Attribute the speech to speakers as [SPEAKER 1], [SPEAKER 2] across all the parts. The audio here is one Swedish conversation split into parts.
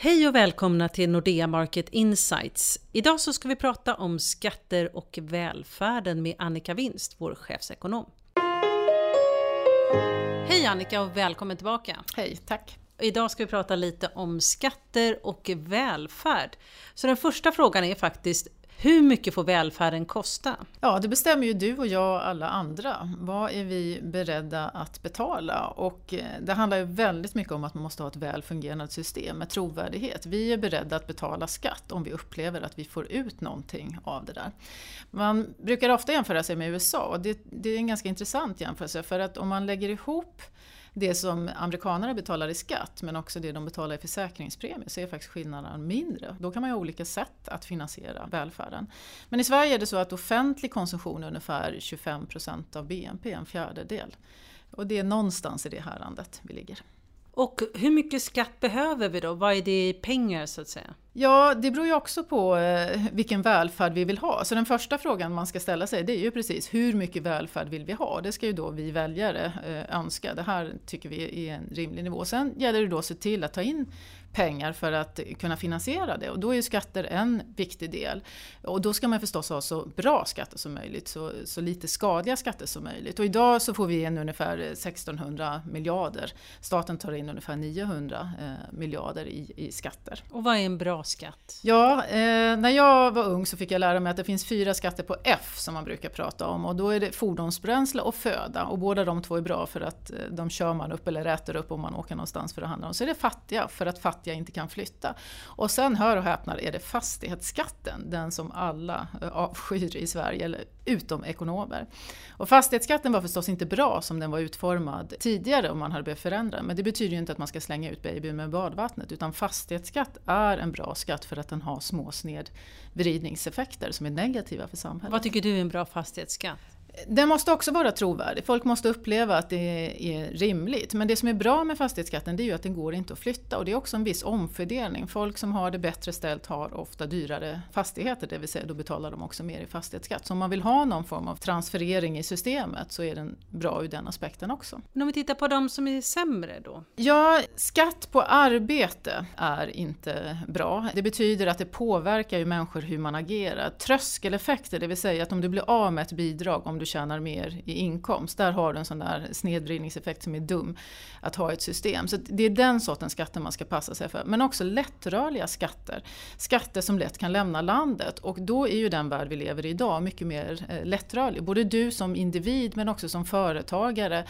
[SPEAKER 1] Hej och välkomna till Nordea Market Insights. Idag så ska vi prata om skatter och välfärden med Annika Winst, vår chefsekonom. Hej Annika och välkommen tillbaka.
[SPEAKER 2] Hej, tack.
[SPEAKER 1] Idag ska vi prata lite om skatter och välfärd. Så den första frågan är faktiskt hur mycket får välfärden kosta?
[SPEAKER 2] Ja, det bestämmer ju du och jag och alla andra. Vad är vi beredda att betala? Och eh, det handlar ju väldigt mycket om att man måste ha ett väl fungerande system med trovärdighet. Vi är beredda att betala skatt om vi upplever att vi får ut någonting av det där. Man brukar ofta jämföra sig med USA och det, det är en ganska intressant jämförelse för att om man lägger ihop det som amerikanerna betalar i skatt men också det de betalar i försäkringspremier så är faktiskt skillnaden mindre. Då kan man ju ha olika sätt att finansiera välfärden. Men i Sverige är det så att offentlig konsumtion är ungefär 25 procent av BNP, en fjärdedel. Och det är någonstans i det här landet vi ligger.
[SPEAKER 1] Och hur mycket skatt behöver vi då? Vad är det i pengar så att säga?
[SPEAKER 2] Ja, det beror ju också på eh, vilken välfärd vi vill ha. Så den första frågan man ska ställa sig det är ju precis hur mycket välfärd vill vi ha? Det ska ju då vi väljare eh, önska. Det här tycker vi är en rimlig nivå. Sen gäller det då att se till att ta in pengar för att kunna finansiera det och då är ju skatter en viktig del. Och då ska man förstås ha så bra skatter som möjligt, så, så lite skadliga skatter som möjligt. Och idag så får vi in ungefär 1600 miljarder. Staten tar in ungefär 900 eh, miljarder i, i skatter.
[SPEAKER 1] Och vad är en bra skatt?
[SPEAKER 2] Ja, eh, när jag var ung så fick jag lära mig att det finns fyra skatter på F som man brukar prata om och då är det fordonsbränsle och föda och båda de två är bra för att eh, de kör man upp eller äter upp om man åker någonstans för att handla. Så är det fattiga för att fattiga inte kan flytta. Och sen, hör och häpna, är det fastighetsskatten, den som alla eh, avskyr i Sverige, eller, utom ekonomer. Och fastighetsskatten var förstås inte bra som den var utformad tidigare om man hade behövt förändra men det betyder ju inte att man ska slänga ut babyn med badvattnet utan fastighetsskatt är en bra skatt för att den har små snedvridningseffekter som är negativa för samhället.
[SPEAKER 1] Vad tycker du är en bra fastighetsskatt?
[SPEAKER 2] Den måste också vara trovärdig. Folk måste uppleva att det är rimligt. Men det som är bra med fastighetsskatten det är ju att den går inte att flytta och det är också en viss omfördelning. Folk som har det bättre ställt har ofta dyrare fastigheter, det vill säga då betalar de också mer i fastighetsskatt. Så om man vill ha någon form av transferering i systemet så är den bra ur den aspekten också.
[SPEAKER 1] Men om vi tittar på de som är sämre då?
[SPEAKER 2] Ja, skatt på arbete är inte bra. Det betyder att det påverkar ju människor hur man agerar. Tröskeleffekter, det vill säga att om du blir av med ett bidrag, om du tjänar mer i inkomst. Där har du en sån där snedvridningseffekt som är dum att ha i ett system. Så det är den sortens skatter man ska passa sig för. Men också lättrörliga skatter. Skatter som lätt kan lämna landet och då är ju den värld vi lever i idag mycket mer eh, lättrörlig. Både du som individ men också som företagare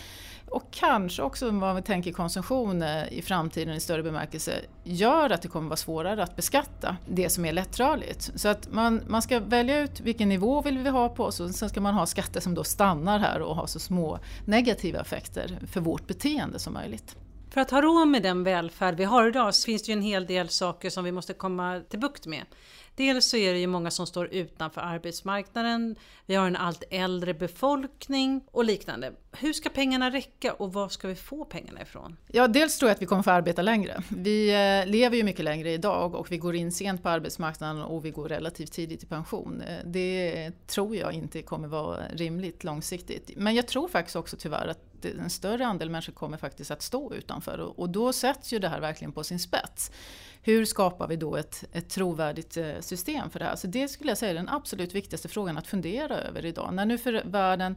[SPEAKER 2] och kanske också vad vi tänker konsumtion eh, i framtiden i större bemärkelse gör att det kommer vara svårare att beskatta det som är lättrörligt. Så att man, man ska välja ut vilken nivå vill vi ha på oss och sen ska man ha skatter som då stannar här och har så små negativa effekter för vårt beteende som möjligt.
[SPEAKER 1] För att ha råd med den välfärd vi har idag så finns det ju en hel del saker som vi måste komma till bukt med. Dels så är det ju många som står utanför arbetsmarknaden, vi har en allt äldre befolkning och liknande. Hur ska pengarna räcka och var ska vi få pengarna ifrån?
[SPEAKER 2] Ja, dels tror jag att vi kommer få arbeta längre. Vi eh, lever ju mycket längre idag och vi går in sent på arbetsmarknaden och vi går relativt tidigt i pension. Eh, det tror jag inte kommer vara rimligt långsiktigt. Men jag tror faktiskt också tyvärr att en större andel människor kommer faktiskt att stå utanför och då sätts ju det här verkligen på sin spets hur skapar vi då ett, ett trovärdigt eh, system för det här? Så det skulle jag säga är den absolut viktigaste frågan att fundera över idag. När nu för världen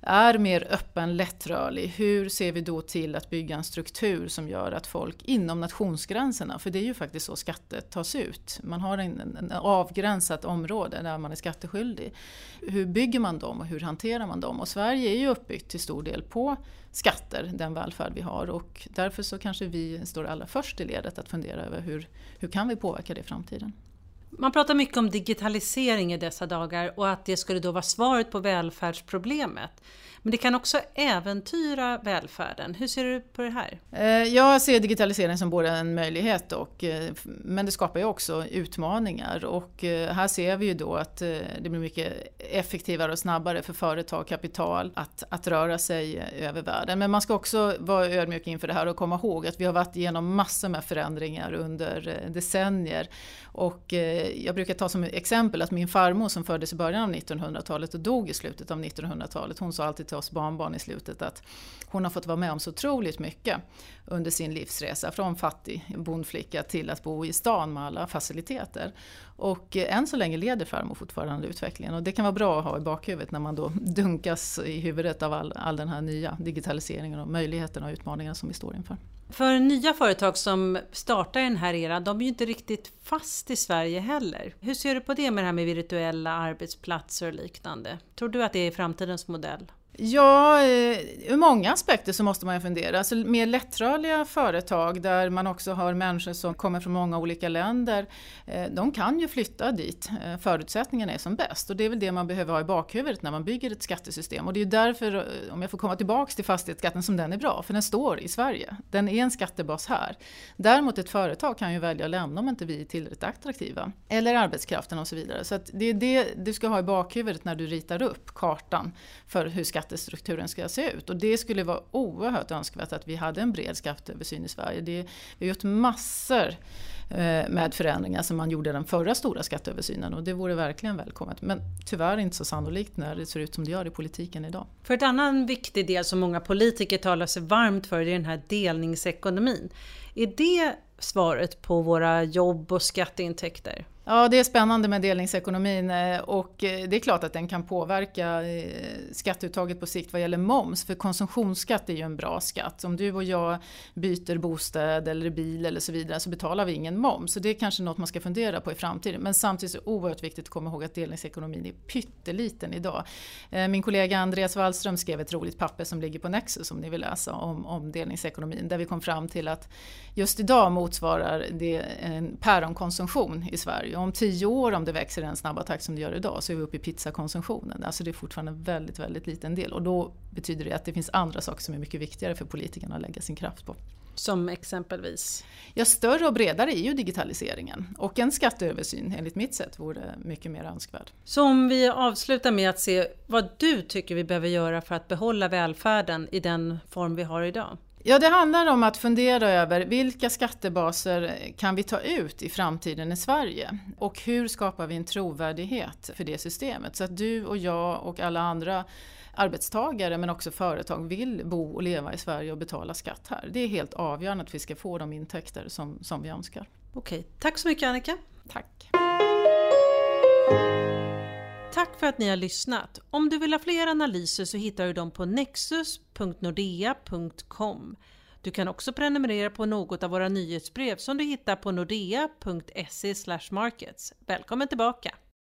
[SPEAKER 2] är mer öppen, lättrörlig, hur ser vi då till att bygga en struktur som gör att folk inom nationsgränserna, för det är ju faktiskt så skatter tas ut, man har en, en avgränsat område där man är skatteskyldig. Hur bygger man dem och hur hanterar man dem? Och Sverige är ju uppbyggt till stor del på skatter, den välfärd vi har och därför så kanske vi står allra först i ledet att fundera över hur, hur kan vi påverka det i framtiden.
[SPEAKER 1] Man pratar mycket om digitalisering i dessa dagar och att det skulle då vara svaret på välfärdsproblemet. Men det kan också äventyra välfärden. Hur ser du på det här?
[SPEAKER 2] Eh, jag ser digitalisering som både en möjlighet och, eh, men det skapar ju också utmaningar och eh, här ser vi ju då att det blir mycket effektivare och snabbare för företag och kapital att, att röra sig över världen. Men man ska också vara ödmjuk inför det här och komma ihåg att vi har varit igenom massor med förändringar under decennier och jag brukar ta som exempel att min farmor som föddes i början av 1900-talet och dog i slutet av 1900-talet. Hon sa alltid till oss barnbarn i slutet att hon har fått vara med om så otroligt mycket under sin livsresa. Från fattig bondflicka till att bo i stan med alla faciliteter. Och eh, än så länge leder farmor fortfarande utvecklingen och det kan vara bra att ha i bakhuvudet när man då dunkas i huvudet av all, all den här nya digitaliseringen och möjligheterna och utmaningarna som vi står inför.
[SPEAKER 1] För nya företag som startar i den här eran, de är ju inte riktigt fast i Sverige heller. Hur ser du på det med det här med virtuella arbetsplatser och liknande? Tror du att det är framtidens modell?
[SPEAKER 2] Ja, eh, ur många aspekter så måste man ju fundera. Alltså mer lättrörliga företag där man också har människor som kommer från många olika länder, eh, de kan ju flytta dit eh, förutsättningarna är som bäst. Och det är väl det man behöver ha i bakhuvudet när man bygger ett skattesystem. Och det är därför, om jag får komma tillbaks till fastighetsskatten, som den är bra, för den står i Sverige. Den är en skattebas här. Däremot ett företag kan ju välja att lämna om inte vi är tillräckligt attraktiva. Eller arbetskraften och så vidare. Så det är det du ska ha i bakhuvudet när du ritar upp kartan för hur skatt skattestrukturen ska se ut. Och det skulle vara oerhört önskvärt att vi hade en bred skatteöversyn i Sverige. Det, vi har gjort massor eh, med förändringar som man gjorde den förra stora skatteöversynen och det vore verkligen välkommet. Men tyvärr inte så sannolikt när det ser ut som det gör i politiken idag.
[SPEAKER 1] För ett annan viktig del som många politiker talar sig varmt för är den här delningsekonomin. Är det svaret på våra jobb och skatteintäkter?
[SPEAKER 2] Ja, det är spännande med delningsekonomin eh, och eh, det är klart att den kan påverka eh, skatteuttaget på sikt vad gäller moms. För konsumtionsskatt är ju en bra skatt. Om du och jag byter bostad eller bil eller så vidare så betalar vi ingen moms. Så det är kanske något man ska fundera på i framtiden. Men samtidigt är det oerhört viktigt att komma ihåg att delningsekonomin är pytteliten idag. Min kollega Andreas Wallström skrev ett roligt papper som ligger på Nexus om ni vill läsa om, om delningsekonomin. Där vi kom fram till att just idag motsvarar det en päronkonsumtion i Sverige om tio år, om det växer i den snabba takt som det gör idag, så är vi uppe i pizzakonsumtionen. Alltså det är fortfarande en väldigt, väldigt liten del. Och då betyder det att det finns andra saker som är mycket viktigare för politikerna att lägga sin kraft på.
[SPEAKER 1] Som exempelvis?
[SPEAKER 2] Ja, större och bredare är ju digitaliseringen. Och en skatteöversyn, enligt mitt sätt, vore mycket mer önskvärd.
[SPEAKER 1] Så om vi avslutar med att se vad du tycker vi behöver göra för att behålla välfärden i den form vi har idag?
[SPEAKER 2] Ja, det handlar om att fundera över vilka skattebaser kan vi ta ut i framtiden i Sverige? Och hur skapar vi en trovärdighet för det systemet? Så att du och jag och alla andra arbetstagare men också företag vill bo och leva i Sverige och betala skatt här. Det är helt avgörande att vi ska få de intäkter som, som vi önskar.
[SPEAKER 1] Okej, tack så mycket Annika.
[SPEAKER 2] Tack.
[SPEAKER 1] Tack för att ni har lyssnat. Om du vill ha fler analyser så hittar du dem på nexus.nordea.com. Du kan också prenumerera på något av våra nyhetsbrev som du hittar på nordea.se markets. Välkommen tillbaka!